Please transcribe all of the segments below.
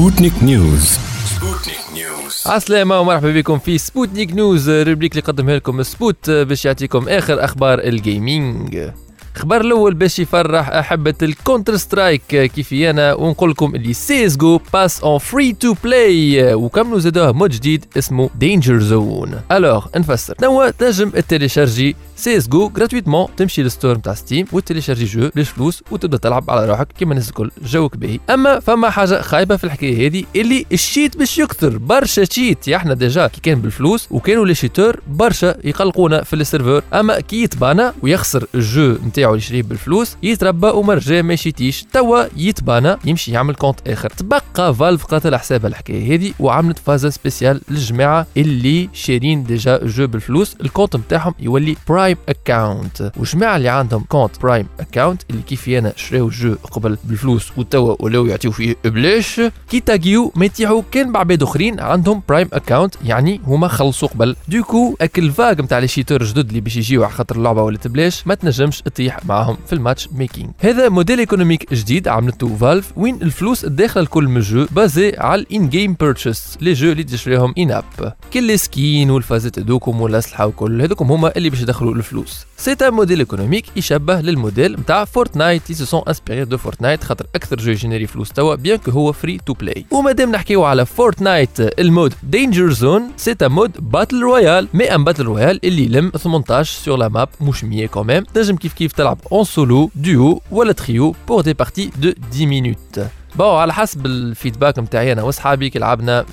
Sputnik News Sputnik News عسلامة ومرحبا بكم في Sputnik News rubrique اللي قدمها لكم سبوت باش يعطيكم آخر أخبار ال gaming الخبر الأول باش يفرح أحبة ال Counter-Strike كيفي أنا ونقول لكم اللي CS:GO passe en free to play وكملوا زادوها mode جديد اسمه Danger Zone الوغ نفسر. توا تنجم télécharger CS:GO gratuitement تمشي لل store نتاع Steam و télécharger jeu بلاش فلوس وتبدا تلعب على روحك كيما الناس الكل. جوك باهي. أما فما حاجة خايبة في الحكاية هذه اللي ال cheat باش يكثر. برشا cheat يا إحنا déjà كي كان بالفلوس وكانوا les cheateurs برشا يقلقونا في ال serveur أما كي يتبانا ويخسر ال jeu نتاعو اللي يشريه بالفلوس يتربى ومرجع ما يشيتيش. توا يتبانا يمشي يعمل كونت آخر. تبقى فالف قاتل حسابها الحكاية هذه وعملت فازا سبيسيال للجماعة اللي شارين ديجا جو بالفلوس. الكونت نتاعهم يولي برايم برايم اكاونت وجماعه اللي عندهم كونت برايم اكاونت اللي كيف أنا شراو جو قبل بالفلوس وتوا ولاو يعطيو فيه بلاش كي تاجيو ما يتيحوا كان بعباد اخرين عندهم برايم اكاونت يعني هما خلصوا قبل دوكو اكل فاق نتاع لي شيتور جدد اللي باش يجيو على خاطر اللعبه ولات بلاش ما تنجمش تطيح معاهم في الماتش ميكينج هذا موديل ايكونوميك جديد عملته فالف وين الفلوس الداخله الكل من الجو بازي على الان جيم بيرتشيس لي جو اللي تشريهم ان اب كل سكين والفازات هذوكم والاسلحه وكل هذوكم هما اللي باش يدخلوا الفلوس c'est un modèle économique يشبه للموديل نتاع Fortnite اللي s'est inspiré de Fortnite خاطر أكثر jeu généré فلوس توا bien que هو free-to-play ومادام نحكيو على Fortnite ال mode Danger Zone c'est un mode battle royale mais un battle royale اللي يلم 18 sur la map مش 100 quand même تنجم كيف كيف تلعب en solo duo ولا trio pour des parties de 10 minutes bon على حسب ال feedback نتاعي أنا وأصحابي كي لعبنا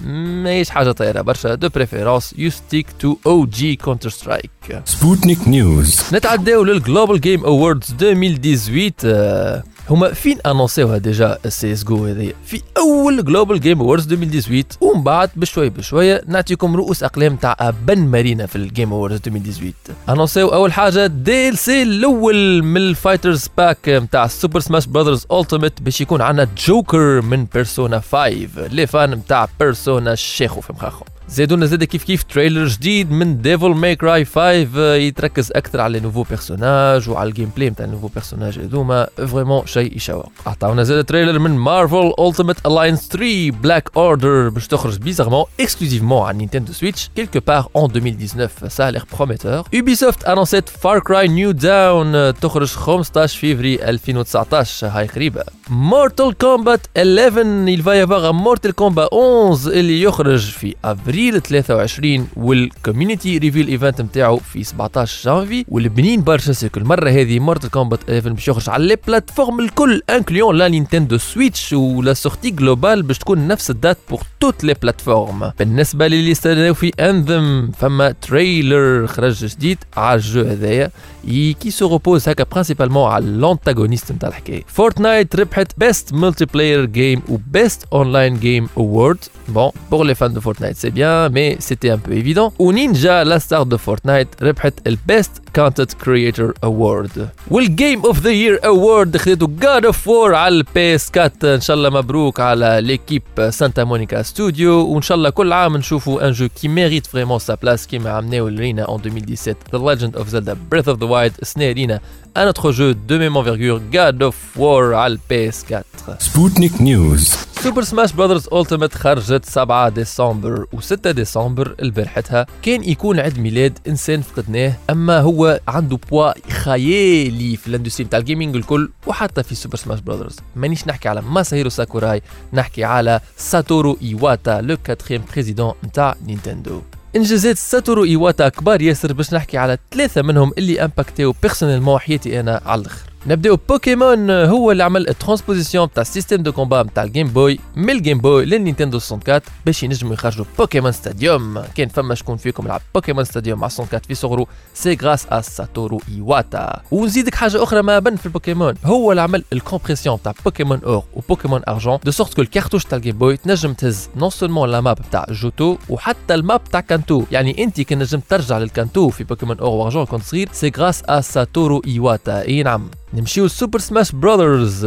ماهيش حاجة طايرة برشا. de préférence you stick to OG Counter-Strike سبوتنيك نيوز نتعداو لل Global Game Awards 2018 هما فين أنونسيوها déjà ال CS:GO هذيا؟ في أول Global Game Awards 2018 ومن بعد بشويه بشوية نعطيكم رؤوس أقلام تاع بن مارينا في ال Game Awards 2018 أنونسيو أول حاجة DLC الأول من ال Fighters Pack نتاع Super Smash Bros. Ultimate باش يكون عندنا جوكر من Persona 5 les fans نتاع Persona الشيخو في مخاخهم. زادونا زاد كيف كيف trailer جديد من Devil May Cry 5 يتركز أكثر على nouveaux personnages وعلى ال gameplay نتاع nouveaux personnages هذوما. vraiment شيء يشوق عطاونا زاد trailer من Marvel Ultimate Alliance 3 Black Order باش تخرج bizarrement exclusivement على Nintendo Switch quelque part en 2019 ça a l'air prometteur Ubisoft انونسيت Far Cry New Dawn تخرج 15 فيفري 2019 هاي قريبه Mortal Kombat 11 il va y avoir un Mortal Kombat 11 اللي يخرج في ابريل 23 وال community reveal event نتاعو في 17 جانفي والبنين برشا c'est que ال المره هذه Mortal Kombat 11 باش يخرج على les plateformes الكل incluant la Nintendo Switch و la sortie globale باش تكون نفس ال date pour toutes les plateformes بالنسبة للي استناو في Anthem فما trailer خرج جديد على ال jeu هذايا qui se repose هكا principalement على l'antagoniste نتاع الحكاية Fortnite ربحت best multiplayer game و best online game award bon pour les fans de Fortnite c'est bien mais c'était un peu évident و Ninja la star de Fortnite ربحت ال best content creator award وال game of the year award خذيته God of War على ال PS quatre. إن شاء الله مبروك على l'équipe Santa Monica Studio وإن شاء الله كل عام نشوفوا un jeu qui mérite vraiment sa place كيما عملناه لرينا en 2017 The Legend of Zelda Breath of the Wild السنة لينا un autre jeu de même envergure God of War على ال PS 4 سبوتنيك نيوز Super Smash Bros. Ultimate خرجت 7 ديسمبر و6 ديسمبر البارحتها كان يكون عيد ميلاد إنسان فقدناه أما هو عنده بوا خيالي في ال industrie نتاع ال gaming الكل وحتى في Super Smash Bros. مانيش نحكي على ماساهيرو ساكوراي نحكي على ساتورو ايواتا le quatrième président نتاع Nintendo انجازات ساتورو ايواتا كبار ياسر باش نحكي على ثلاثة منهم اللي امباكتيو personnellement حياتي أنا على الآخر. نبداو بوكيمون هو اللي عمل ال transposition تاع ال système de combat نتاع ال Game Boy من ال Game Boy لل Nintendo 64 باش ينجموا يخرجوا Pokémon Stadium. كان فما شكون فيكم لعب Pokémon Stadium مع 64 في صغره c'est grâce à ساتورو إيواتا. ونزيدك حاجة أخرى ما بن في البوكيمون هو اللي عمل ال compression تاع Pokémon Or و Pokémon Argent de sorte que ال cartouche تاع ال Game Boy تنجم تهز non seulement la map تاع Johto وحتى ال map تاع Kanto. يعني انت كي نجم ترجع لل Kanto في Pokémon Or و Argent كنت صغير c'est grâce à ساتورو إيواتا. إي نعم. نمشيو ل Super Smash Bros.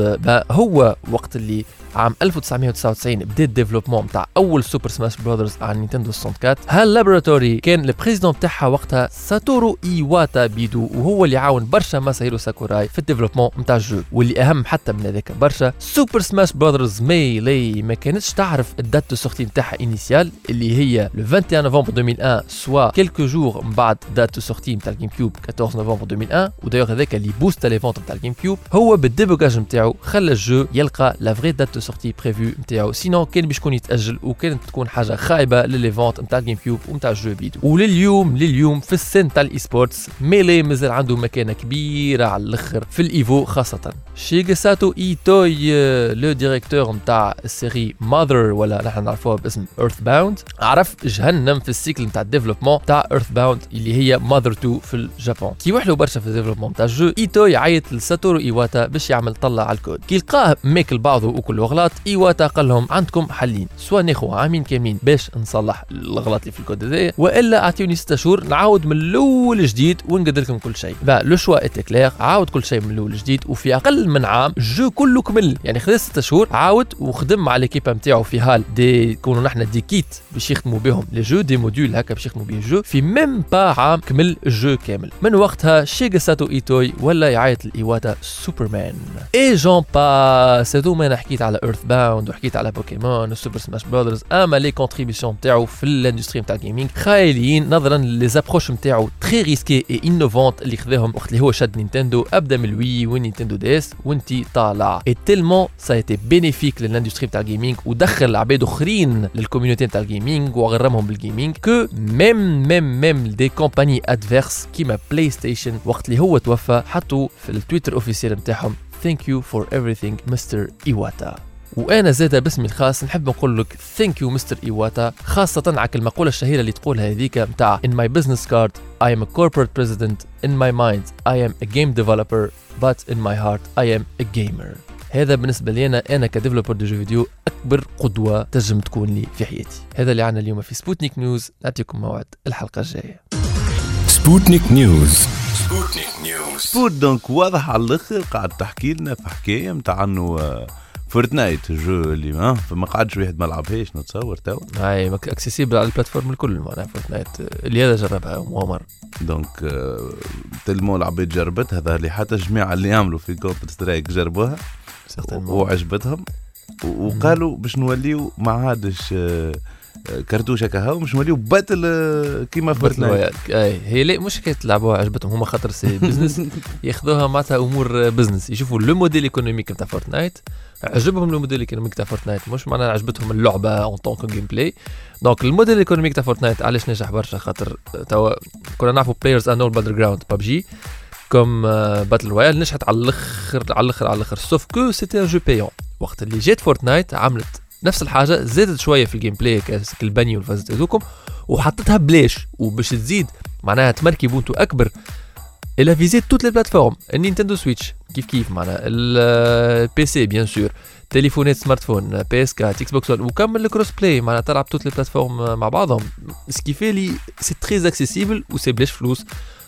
هو وقت اللي عام 1999 بدأ ال développement نتاع أول Super Smash Bros. على Nintendo 64 HAL Laboratory كان ال président نتاعها وقتها ساتورو إيواتا بيدو وهو اللي عاون برشا ماساهيرو ساكوراي في ال développement نتاع ال jeu. واللي أهم حتى من هذاك برشا Super Smash Bros. Melee ما كانتش تعرف ال date de sortie نتاعها initiale اللي هي le 21 نوفمبر 2001 soit quelques jours من بعد date de sortie نتاع ال GameCube 14 نوفمبر 2001 ودايوغ هذاك اللي booste les ventes نتاع ال GameCube هو بال débogage نتاعو خلى ال jeu يلقى la vraie date de sortie prévue نتاعو sinon كان باش يكون يتاجل وكانت تكون حاجة خايبه ل les ventes نتاع ال GameCube ونتاع ال jeu بيدو ولليوم لليوم في ال scène تاع ال esports Melee مازال عنده مكانه كبيره على الآخر في ال EVO خاصه شيغاساتو ايتوي le directeur نتاع ال série Mother ولا نحن نعرفوها باسم EarthBound عرف جهنم في ال cycle نتاع ال développement تاع EarthBound اللي هي Mother 2 في ال Japon كي وحلو برشا في ال développement تاع ال jeu ايتوي عيط لساتورو ايواتا باش يعمل طلع على الكود كي لقاه ماكل بعضه وكل غلط ايواتا قال لهم عندكم حلين. soit ناخذ عامين كاملين باش نصلح الغلط اللي في الكود هذايا. وإلا أعطيوني 6 شهور نعاود من الأول جديد ونقد لكم كل شيء. le choix était clair عاود كل شيء من الأول جديد وفي أقل من عام ال jeu كله كمل. يعني خذ 6 شهور عاود وخدم مع l'équipe نتاعو في حال دي كونوا نحن des kits باش يخدموا بهم. les jeux des modules هكا باش يخدموا به ال jeu. في même pas عام كمل ال jeu كامل. من وقتها شيغا ساتو ايتوي ولا يعيط لإيواتا سوبرمان et j'en passe هذوما أنا حكيت على EarthBound وحكيت على Pokémon و Super Smash Brothers أما les contributions نتاعو في ال industry نتاع ال gaming خياليين نظرا ل les approches نتاعو très risquées et innovantes اللي خذاهم وقت اللي هو شد Nintendo ابدا من ال Wii وال Nintendo DS وانتي طالع. et tellement ça était bénéfique لل industry نتاع ال gaming ودخل عباد أخرين لل community نتاع ال gaming وغرمهم بال gaming que même même même des compagnies adverses كيما PlayStation وقت اللي هو توفى حطوا في ال Twitter officiel نتاعهم thank you for everything Mister Iwata وأنا زاده باسمي الخاص نحب نقول لك thank you Mister Iwata خاصة على المقولة الشهيرة اللي تقولها هذيك نتاع in my business card I am a corporate president in my mind I am a game developer but in my heart I am a gamer. هذا بالنسبة لي أنا أنا ك développeur de jeux vidéo أكبر قدوة تنجم تكون لي في حياتي. هذا اللي عنا اليوم في Sputnik News نعطيكم موعد الحلقة الجاية. Sputnik News Sputnik News سبوت donc واضح على الآخر قاعد تحكي لنا في حكاية نتاع إنه آه، Fortnite ال jeu اللي ما فما قعدش واحد ما لعبهاش نتصور توا هاي accessible على ال plateformes الكل معناها Fortnite اللي هذا جربها وعمر donc آه، tellement العباد جربتها ظهر لي حتى الجماعه اللي يعملوا في Counter-Strike جربوها وعجبتهم وقالوا باش نوليو ما عادش آه، آه، كرتوشه كهو باش نوليو battle آه، كيما battle. Fortnite royale أي هي لا مش حكاية لعبوها عجبتهم. هما خاطر c'est business ياخذوها معناتها أمور business يشوفوا le modèle économique نتاع Fortnite عجبهم le modèle économique تاع Fortnite مش معناها عجبتهم اللعبة en tant que gameplay donc ال modèle économique تاع Fortnite علاش نجح برشا؟ خاطر توا كنا نعرفوا PlayerUnknown's Battlegrounds PUBG comme battle royale نجحت على الأخر على الأخر على الأخر. sauf que c'était un jeu payant وقت اللي جات Fortnite عملت نفس الحاجة زادت شوية في ال gameplay كاسك البني والفازات هذوكم وحطتها بلاش وباش تزيد معناها تمركي بونتو أكبر. إلى فيزيت toutes les plateformes ال Nintendo Switch. كيف كيف؟ معناها ال PC bien sûr. تليفونات smartphone PS 4 Xbox وكمل ال cross-play معناها تلعب toutes les plateformes مع بعضهم. ce qui fait les c'est très accessible و c'est بلاش فلوس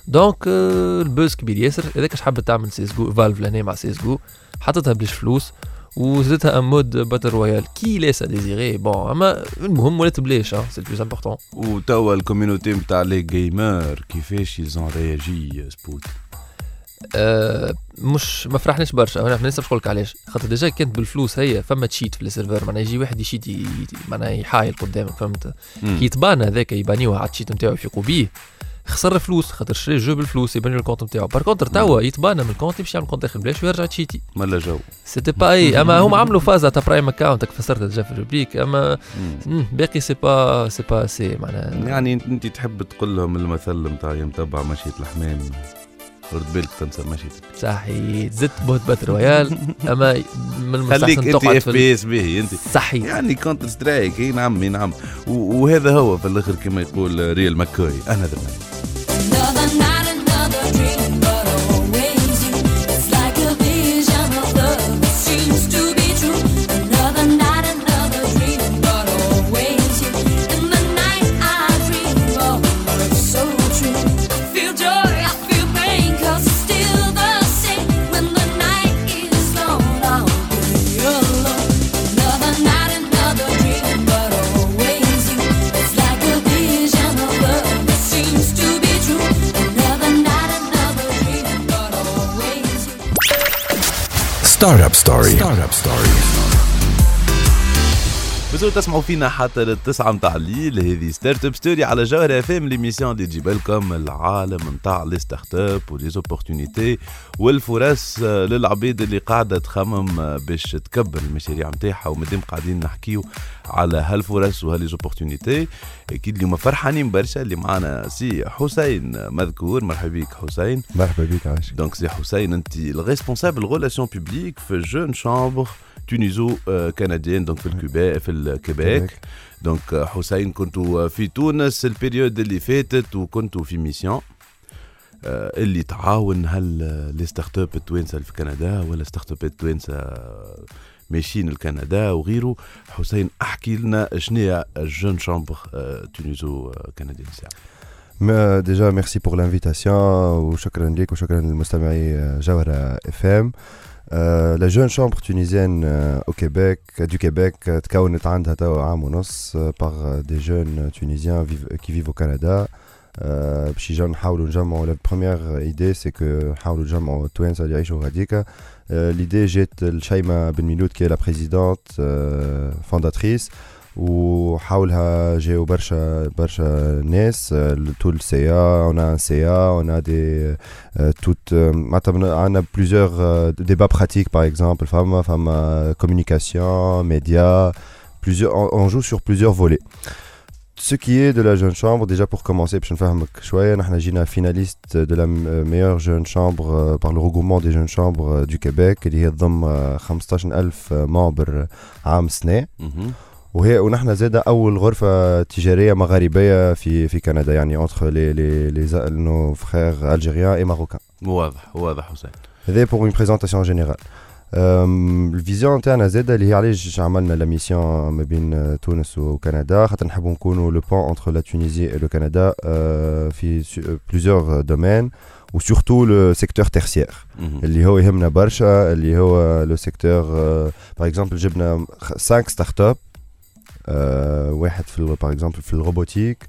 donc ال buzz كبير ياسر هذاك حبت تعمل CS:GO Valve لهنا مع سيس جو حطتها بلاش فلوس وزدتها un mode battle royale qui laisse désirer bon أما المهم ولات بلاش c'est ال plus important وتوا ال community نتاع لي جيمر كيفاش ils ont réagi سبوت؟ آه، مش ما فرحناش برشا. أنا ما نقول لك علاش. خاطر déjà كانت بالفلوس هي فما cheat في ال serveur. معناها يجي واحد ي cheat معناها يحايل قدامك فهمت؟ كي يتبان هذاك يبانيوه على ال cheat نتاعو يفيقوا بيه. خسر فلوس خاطر شري ال jeu بالفلوس يبان له ال compte نتاعو. par contre توا يتبان من ال compte يمشي يعمل compte اخر بلاش ويرجع ت cheati. ملا jeu سيتي با اي أما هم عملوا فازا تاع برايم اكاونت فسرتها ديجا في الروبريك اما باقي سي با سي با سي معناها. يعني أنت تحب تقول لهم المثل نتاع يمتبع مشية الحمام. رد بالك تنسى مشية صحي زدت بوت باتل رويال. أما من خليك أنت تقعد اف بي اس به أنت. صحي يعني كونتر سترايك إي نعم إي نعم. و- وهذا هو في الآخر كما يقول ريال ماكوي. أنا ذا Startup Story. Startup Story. بزو تسمعوا فينا حتى للتسعة متاع الليل. هذه Startup Story على جوهر اف ام l'émission اللي تجيب لكم العالم نتاع les startups و les opportunités والفرص للعبيد اللي قاعدة تخمم باش تكبر المشاريع نتاعها ومادام قاعدين نحكيو على هالفرص وهال les opportunités أكيد اليوم فرحانين برشا. اللي معنا سي حسين مذكور. مرحبا بك حسين. مرحبا بك عايش donc سي حسين انت ال responsable relations publiques في Jeune Chambre tuniso-canadienne donc في الكوبا في الكيبيك donc آه، حسين كنتوا في تونس ال période اللي فاتت وكنتوا في mission آه، اللي تعاون هال les startups التوانسة في كندا ولا startups التوانسة آه، ماشيين لكندا وغيره. حسين احكي لنا شنو هي ال Jeune Chambre tuniso-canadienne ساعة. ما- déjà merci pour l'invitation وشكرا لك وشكرا للمستمعي آه، جوهرة اف ام لا جون شامبر تونيزيان أو كيبيك دو كيبيك آه، تكونت عندها توا عام ونص باغ دي جون تونيزيان كي فيفو كندا آه، باش يجاو نحاولوا نجمعوا لا بروميير ايدي سي كو نحاولوا نجمعوا التوانسه اللي يعيشوا غاديكا ليدي جات لشيماء بن ميلود كي لا بريزيدونت فونداتريس وحولها جاو برشا برشا ناس طول السيا on a un CA on a des euh, toutes euh, معناتها عندنا plusieurs euh, débats pratiques par exemple فما فما communication médias plusieurs on, on joue sur plusieurs volets ce qui est de la jeune chambre déjà pour commencer باش نفهمك شويه نحن جينا finaliste de la meilleure jeune chambre euh, par le regroupement des jeunes chambres euh, du Québec اللي هي تضم آه، 15000 ممبر عام سنه مهم. وهي ونحن زاد أول غرفة تجارية مغاربية في في كندا يعني entre les les les nos frères algériens et marocains واضح واضح حسين. هذا pour une présentation générale ال vision تاعنا زاد اللي هي علاش عملنا la mission ما بين تونس وكندا. خاطر نحبوا نكونوا le pont entre la Tunisie le Canada في plusieurs domaines و surtout le secteur tertiaire. اللي هو يهمنا برشا اللي هو le secteur par exemple جبنا 5 startups واحد في par exemple في ال robotique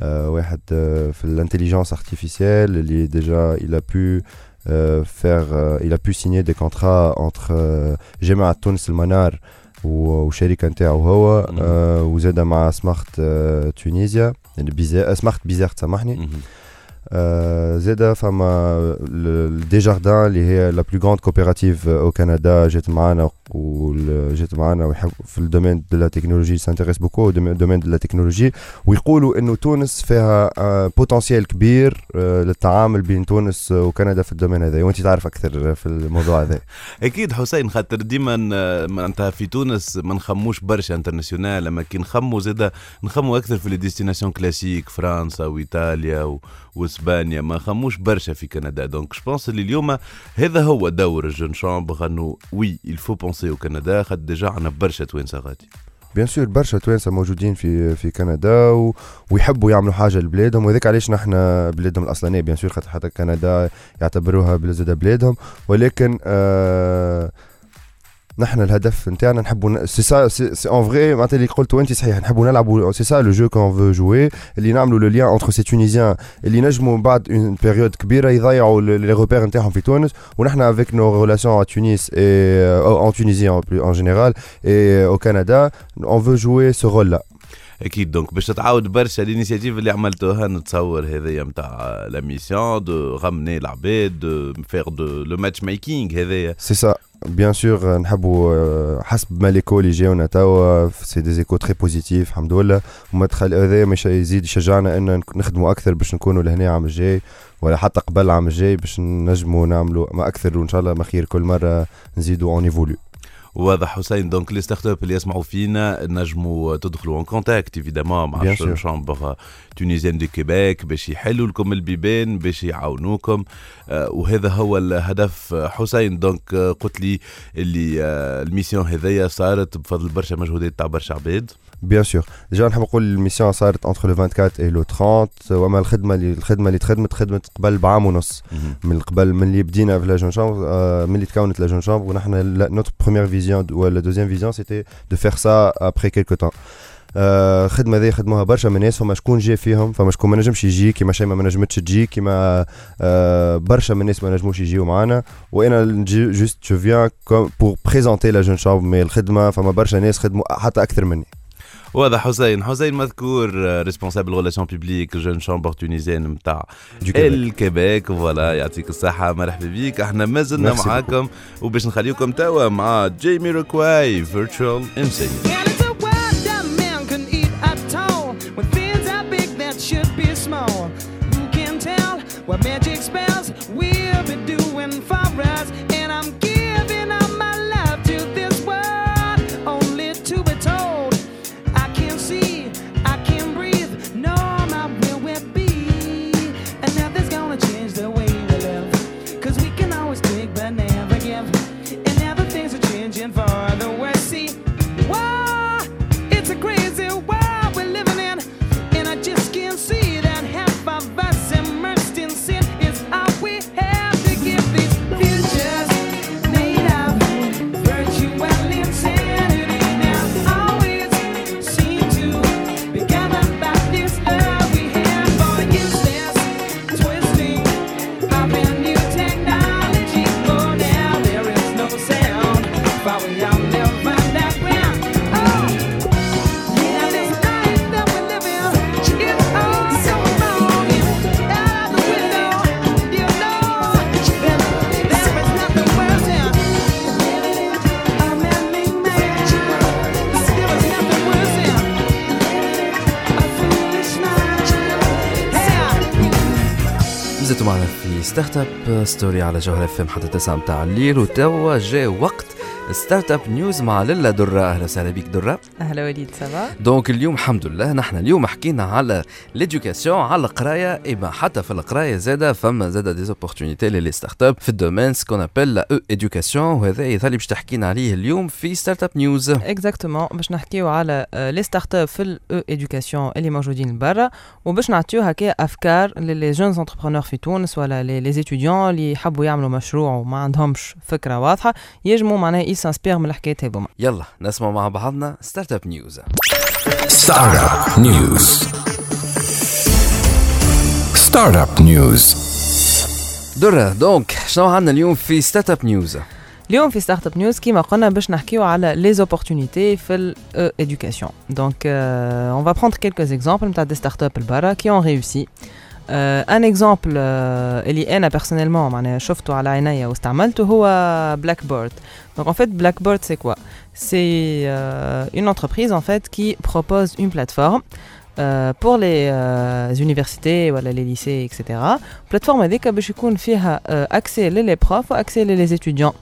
آه، واحد آه، في ال intelligence artificielle اللي déjà il a pu euh, faire euh, il a pu signer des contrats entre euh, جامعة تونس المنار و- وشركة نتاعو هو. مم. آه، وزاد مع Smart آه، Tunisia يعني Biza- Smart Bizerte تسامحني زادا فما Desjardins اللي هي la plus grande coopérative au Canada جات معانا وجات معانا في ال domaine de la technologie s'intéressent beaucoup domaine de la technologie ويقولوا انه تونس فيها potentiel كبير للتعامل بين تونس وكندا في ال domaine هذا وانت تعرف أكثر في الموضوع هذا أكيد حسين خاطر ديما معناتها في تونس ما نخموش برشا international لما كي نخمو زادا نخمو أكثر في les destinations classiques فرنسا وايطاليا و... واسبانيا ما نخموش برشا في كندا. Donc je pense اللي اليوم هذا هو دور ال Jeune Chambre. انه oui il faut penser Canada خاطر déjà عندنا برشا توانسة غادي. bien sûr برشا توانسة موجودين في في كندا و... ويحبوا يعملوا حاجة لبلادهم. وذاك علاش نحن بلادهم الأصلانية bien sûr خاطر حتى كندا يعتبروها بلاد بلادهم. ولكن آه نحن الهدف نتاعنا نحبوا c'est ça c'est en vrai معناتها اللي قلتوا انت صحيح نحبوا نلعبوا c'est ça le jeu qu'on veut jouer اللي نعملوا le lien entre ces Tunisiens اللي نجموا بعد une période كبيرة يضيعوا les repères نتاعهم في تونس. ونحن avec nos relations à Tunis et en Tunisie en, en général et au Canada on veut jouer ce rôle là أكيد donc باش تتعاود برشا ال initiatives اللي عملتوها نتصور هذايا نتاع la mission de ramener العباد de faire de le matchmaking هذايا. C'est ça. Bien sûr نحبوا آه، حسب ما les échos اللي جاونا توا c'est des échos très positifs الحمد لله وما تخل هذا مش يزيد يشجعنا ان نخدموا أكثر باش نكونوا لهنا العام الجاي ولا حتى قبل العام الجاي باش نجموا نعملوا ما أكثر وان شاء الله ما خير كل مره نزيدوا on évolue واضح حسين. Donc les startups اللي يسمعوا فينا. نجموا تدخلوا en contact évidemment مع Bien ال Jeune sûr. Chambre tunisienne de Québec باش يحلوا لكم البيبان باش يعاونوكم. آه، وهذا هو الهدف حسين. donc قلت لي اللي آه، ال mission هذيا صارت بفضل برشا مجهودات تاع برشا عباد. Bien sûr déjà نحب نقول ال mission صارت entre le 24 et le 30 وما الخدمة اللي الخدمة اللي تخدمت خدمت قبل بعام ونص. من قبل من اللي بدينا في la Jeune Chambre آه، من اللي تكونت la Jeune Chambre ونحن notre première vision ولا deuxième vision c'était de faire ça après quelque temps آه، خدمه ذي خدموها برشا من الناس فما شكون جا فيهم فما شكون ما نجمش يجي كيما شيء ما نجمتش تجي كيما آه، برشا من الناس ما نجموش يجيو معانا. وأنا نجي juste je viens pour présenter la Jeune Chambre mais الخدمة فما برشا ناس خدموا حتى أكثر مني. وهذا حسين. حسين مذكور responsable relations publiques Jeune Chambre tunisienne نتاع. الكيبيك voilà يعطيك الصحة. مرحبا بيك. إحنا ما زلنا Merci معاكم. وباش نخليكم توا مع Jamiroquai Virtual Insanity Startup Story على جوهر اف ام حتى تسعة متاع الليل وتوا جاء وقت Startup News مع للا درة. أهلا وسهلا بك درة. أهلا وليد ça va Donc اليوم الحمد لله نحن اليوم حكينا على l'éducation على القراية أما حتى في القراية زادة فما زادة des opportunités les startups في ال domaine ce qu'on appelle la e-éducation وهذا يظل باش تحكينا عليه اليوم في Startup News exactement باش نحكيو على les startups في ال e-éducation اللي موجودين برا. وباش نعطيو هكا أفكار ل les jeunes entrepreneurs في تونس ولا les étudiants اللي يحبوا يعملوا مشروع وما عندهمش فكرة واضحة يجموا معناها ي s'inspirer من الحكايات هذوما يلا نسمع مع بعضنا Startup News Startup News. Startup News. درة donc شنو عندنا اليوم في Startup News اليوم في Startup News كيما قلنا باش نحكيو على les opportunités في ال éducation donc on va prendre quelques exemples نتاع des startups البرا qui ont réussi un exemple اللي أنا personnellement معناها شفته على عينيا واستعملته هو Blackboard Donc en fait, Blackboard, c'est quoi C'est euh, une entreprise en fait qui propose une plateforme euh, pour les euh, universités, voilà, les lycées, etc. Plateforme avec باش يكون فيها euh, accès les profs ou accès les étudiants.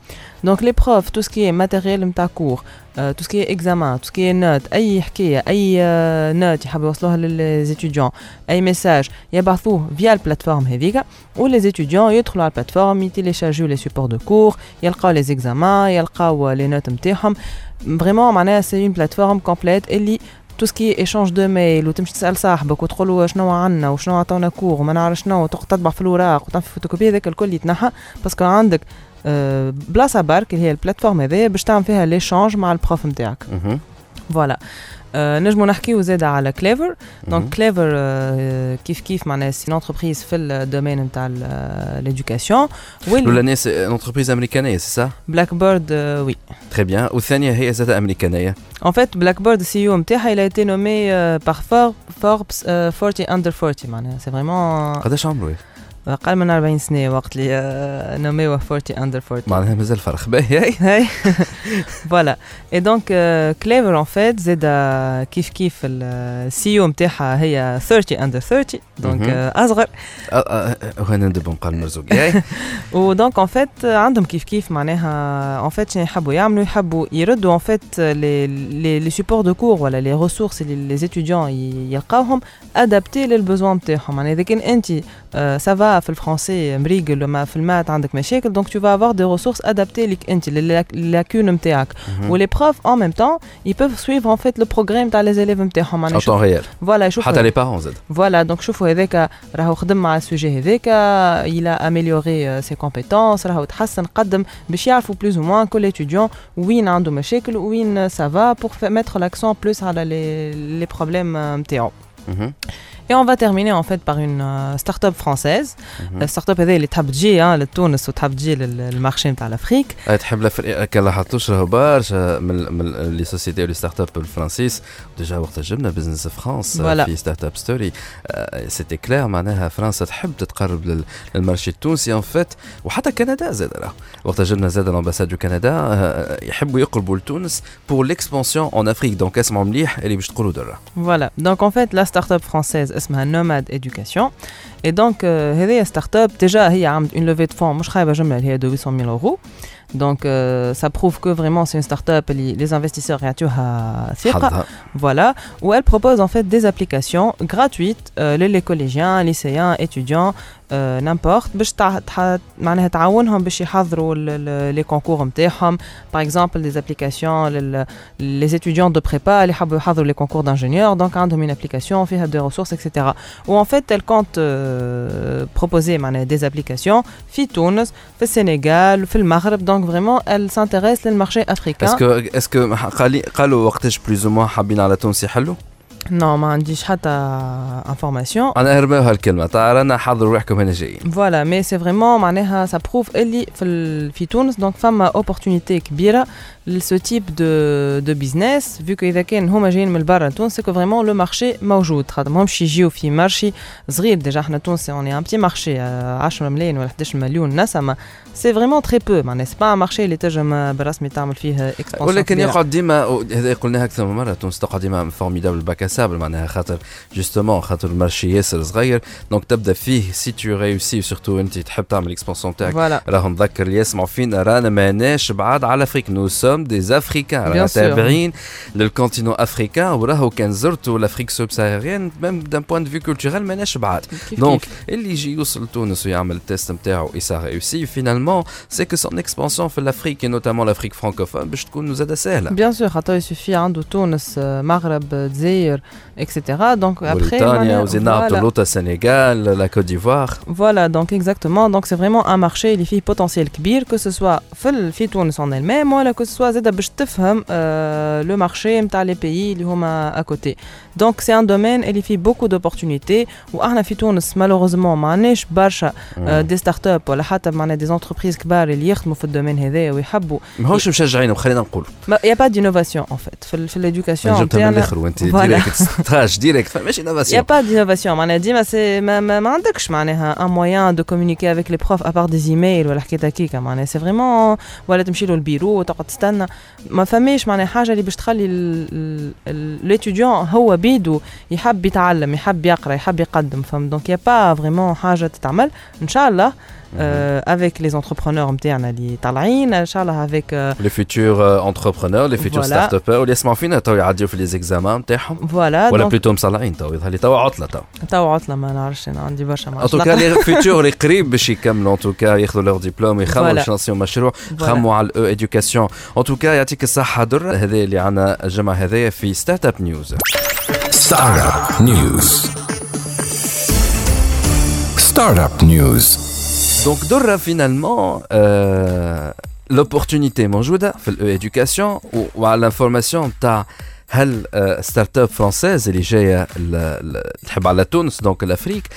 Donc les profs, tout ce qui est matériel نتاع cours, euh, tout ce qui est examen, tout ce qui est notes, أي حكاية, أي euh, notes يحبوا يوصلوها للي étudiants, أي message يبعثوه via البلاتفورم هذيك ولي étudiants يدخلوا على البلاتفورم يتيليشارجيو les supports de cours, يلقاو les examens, يلقاو les notes نتاعهم. Vraiment معناها c'est une plateforme complète اللي تو سكي ايشونج دو ميل وتمشي تسال صاحبك وتقول له شنو عندنا وشنو عطاونا كور وما نعرف شنو تطبع في الوراق وتعمل في فوتوكوبي هذاك الكل يتنحى parce que عندك آه، بلاصه برك اللي هي ال plateforme هذايا باش تعمل فيها l'échange مع ال prof نتاعك. Voilà آه، نجمو نحكيو زاد على Clever مهم. donc Clever كيف كيف معناها c'est entreprise في ال domaine نتاع l'éducation الاولى ناس entreprise امريكانيه c'est ça Blackboard oui très bien والثانيه هي زاد امريكانيه En fait, Blackboard, le CEO نتاعها, il a été nommé euh, par For- Forbes euh, 40 under 40 معناها. C'est vraiment قداش عمرو أقل من 40 سنة وقت اللي نوميوه 40 under 40 معناها مازال فرق. باهي. هاي. voilà et donc Clever en fait زاد كيف كيف ال CEO نتاعها هي 30 under 30 donc أصغر. وهنا ندب نقال مرزوق. و donc en fait عندهم كيف كيف معناها en fait شنو يحبوا يعملوا؟ يحبوا يردوا en fait les supports de cours ولا les ressources اللي les étudiants يلقاوهم adaptés لل besoins نتاعهم معناها إذا كان انت ça va pas في الفرنسي مريقل وما في ال maths عندك مشاكل donc tu vas avoir des ressources adaptées ليك انت لل lacunes نتاعك و les profs en même temps ils peuvent suivre en fait le progrès نتاع les élèves نتاعهم معناها en temps réel voilà يشوفوا حتى les parents زاد Voilà, donc شوفوا هذاك راهو خدم مع ال sujet هذاك il a amélioré euh, ses compétences راهو تحسن قدم باش يعرفوا plus ou moins كل étudiant وين عنده مشاكل وين ça va pour fa- mettre l'accent plus على les, les problèmes euh, نتاعو. مهم. Et on va terminer en fait par une euh, start-up française. مهم. La start-up هذه اللي تحب تجي hein, لتونس وتحب تجي لل marché نتاع ال Afrique. أي تحب لافريقيا كان لاحظتوش راهو برشا من من les sociétés و les start-up الفرنسيس déjà وقت جبنا Business France Voilà. في Startup Story c'était clair معناها فرنسا تحب تتقرب لل- لل marché التونسي en fait وحتى كندا زاد راه وقت جبنا زاد ال ambassade du Canada آه، يحبوا يقربوا لتونس بور ليكسبانسيون اون افريك دونك اسمعوا مليح اللي باش تقولوا درا Voilà, donc en fait la start-up française اسمها Nomad Education. Et donc euh, هذه start-up déjà هي عملت une levée de fonds مش خايبة جملة اللي هي de 800 000 euros. Donc euh, ça prouve que vraiment c'est une start-up, les investisseurs à Voilà, où elle propose en fait des applications gratuites, euh, les collégiens, lycéens, étudiants, euh, n'importe, les concours par exemple des applications, les étudiants de prépa, les concours d'ingénieurs, donc hein, un une application, fait des ressources, etc. Où en fait elle compte euh, proposer des applications, fit Tunis, Sénégal, le Maghreb, donc vraiment elle s'intéresse للمارشي africain اسكو اسكو قالي قالوا وقتاش بلوز موا حابين على تونس يحلوا non ما عنديش حتى information انا هرباوها الكلمه تاع رانا حضروا روحكم هنا جايين Voilà, mais c'est vraiment معناها ça prouve اللي في ال- في تونس donc فما opportunité كبيرة لce type de de business vu que إذا كان هما جايين من برا تونس c'est que vraiment le marché موجود خاطر ماهمش يجيو في marché صغير déjà إحنا تونس on est un petit marché آه، 10 ملايين ولا 11 مليون نسمة c'est vraiment très peu معناها c'est pas un marché اللي تنجم بالرسمي تعمل فيه expansion ولكن كبيرة. يقعد ديما هذا قلناها أكثر من مره تونس تقعد ديما formidable bac à sable معناها خاطر justement خاطر ال marché ياسر صغير donc تبدا فيه si tu réussis surtout انت تحب تعمل ال expansion تاعك Voilà. راهم نذكر اللي يسمعوا فينا رانا ماناش بعاد على Afrique nous sommes des Africains رانا Bien sûr. تابعين لل continent africain وراهو كان زرتوا l'Afrique subsaharienne même d'un point de vue culturel ماناش بعاد كيف donc كيف. اللي يجي يوصل لتونس ويعمل ال test نتاعو et ça réussit finalement c'est que son expansion في ال Afrique notamment l'Afrique francophone باش تكون زاده سهله Bien sûr, خاطر il suffit عنده تونس آه، مغرب دزاير etc donc après موريتانيا معناها- وزينا voilà. بطولة السنغال la Côte d'Ivoire Voilà, donc exactement. Donc c'est vraiment un marché اللي فيه potentiel كبير que ce soit في ال- في تونس en elle-même ولا que ce soit زاد باش تفهم آه le marché نتاع les pays اللي هما à côté. Donc c'est un domaine اللي فيه beaucoup d'opportunités وإحنا في تونس malheureusement ما عندناش برشا آه des start-up ولا حتى معنا des entreprises كبار اللي يخدموا في ال domaine هذا ويحبوا ماهوش مشجعينهم خلينا نقولوا ما y a pas d'innovation en fait. في ال- في l'éducation جبتها من نتاعنا الآخر وانت Voilà. ديريكت ستراج ديريكت ماشي Il n'y a انوفاسيون pas d'innovation. معناها ديما سي ما ما ما عندكش معناها un moyen de communiquer avec les profs à part des emails ولا حكايه هكيكا معناها سي فريمون ولا تمشي له البيرو وتقعد تستنى ما فماش معناها حاجة اللي باش تخلي ليتيديون هو بيدو يحب يتعلم يحب يقرأ يحب يقدم فهم دونك يا با فريمون حاجة تتعمل. إن شاء الله افيك لي زونتربرونور نتاعنا اللي طالعين ان شاء الله افيك لي فيتور انتربرونور لي فيتور Voilà. ستارت ابر واللي يسمعوا فينا تو يعديو في لي زيكزامان نتاعهم فوالا ولا دونك بلوتو مصلعين تو يظهر لي تو عطله تو تو عطله ما نعرفش أنا عندي برشا ما ان توكا لي فيتور قريب باش يكملوا ان توكا ياخذوا لور ديبلوم يخمموا Voilà. باش ينصيو مشروع Voilà. خموا على الاو اديوكاسيون ان توكا يعطيك الصحه در هذا اللي عندنا الجمعه هذايا في ستارت اب نيوز Startup News. Startup News. donc درة finalement آه l'opportunité موجوده في ال e-éducation وعلى ال information تاع هل آه start-up française اللي جاية ل- ل- تحب على تونس donc ال Afrique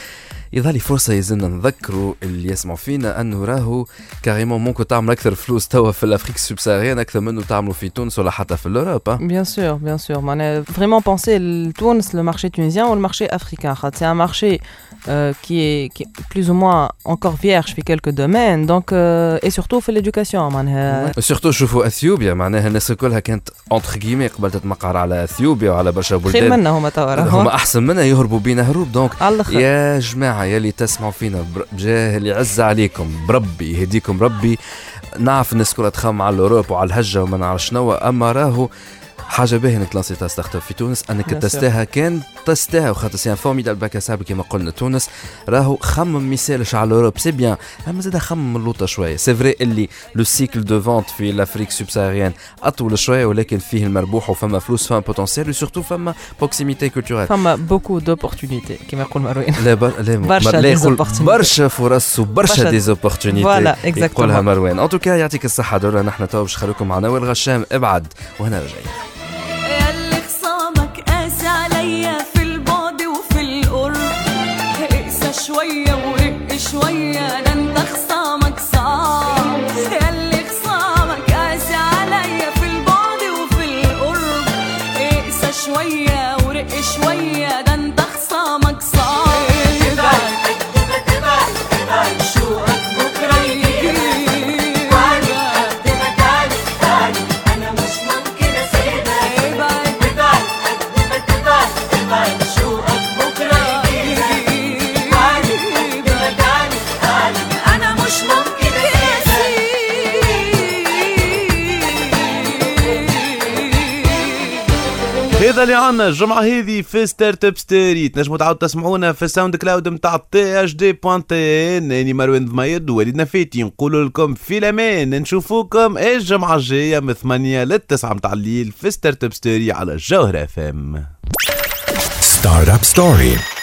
يظهر لي فرصه يلزمنا نذكروا اللي يسمعوا فينا انه راهو carrément ممكن تعمل أكثر فلوس توا في ال Afrique ال subsaharienne أكثر منه تعملوا في تونس ولا حتى في ال Europe Bien sûr, bien sûr. On a vraiment pensé le Tunis, le marché tunisien ou le marché africain. Euh, qui, est, qui est plus ou moins encore vierge في quelques domaines. Donc, euh, et surtout في l'éducation. معناها سورتو شوفوا اثيوبيا معناها الناس كلها كانت اونتر كيمي قبل تتمقر على أثيوبيا وعلى برشا خير بلدان منا هما توا هما. أحسن منها يهربوا بينا هروب دونك يا جماعة يا اللي تسمعوا فينا بجاه اللي عز عليكم بربي يهديكم ربي نعرف الناس كلها تخمم على الأوروب وعلى الهجة وما نعرف شنو أما راهو حاجة باهية إنك لانسيتها ستارت اب في تونس إنك. تستاها كان تستاها وخاطر سي ان فورميدال باك اساب كما قلنا تونس راهو خمم ما يسالش على الأوروب. سي بيان أما زاد خمم اللوطه شوية. سي فري اللي لو سيكل دو فونت في لافريك سوبساريان أطول شوية ولكن فيه المربوح وفما فلوس فما بوتنسيال وسورتو فما بروكسيميتي كولتورال فما بوكو دوبورتونيتي كما يقول مروان. لا بر... لا برشا لا يقول. برشا فرص وبرشا برشا- ديزوبورتونيتي exactement. يقولها مروان. ان توكا يعطيك الصحة. دولا نحن تو باش نخليكم مع نوال غشام إبعد وهنا رجعي. شوية ورق شوية. هذا اللي عنا. الجمعة هذه في Startup Story تنجموا تعاودوا تسمعونا في ال SoundCloud نتاع THD point TN أني مروان ضميد ووليد نفيتي نقول لكم في الأمان. نشوفوكم الجمعة الجاية من 8 ل 9 متاع الليل في Startup Story على الجوهرة FM Startup Story.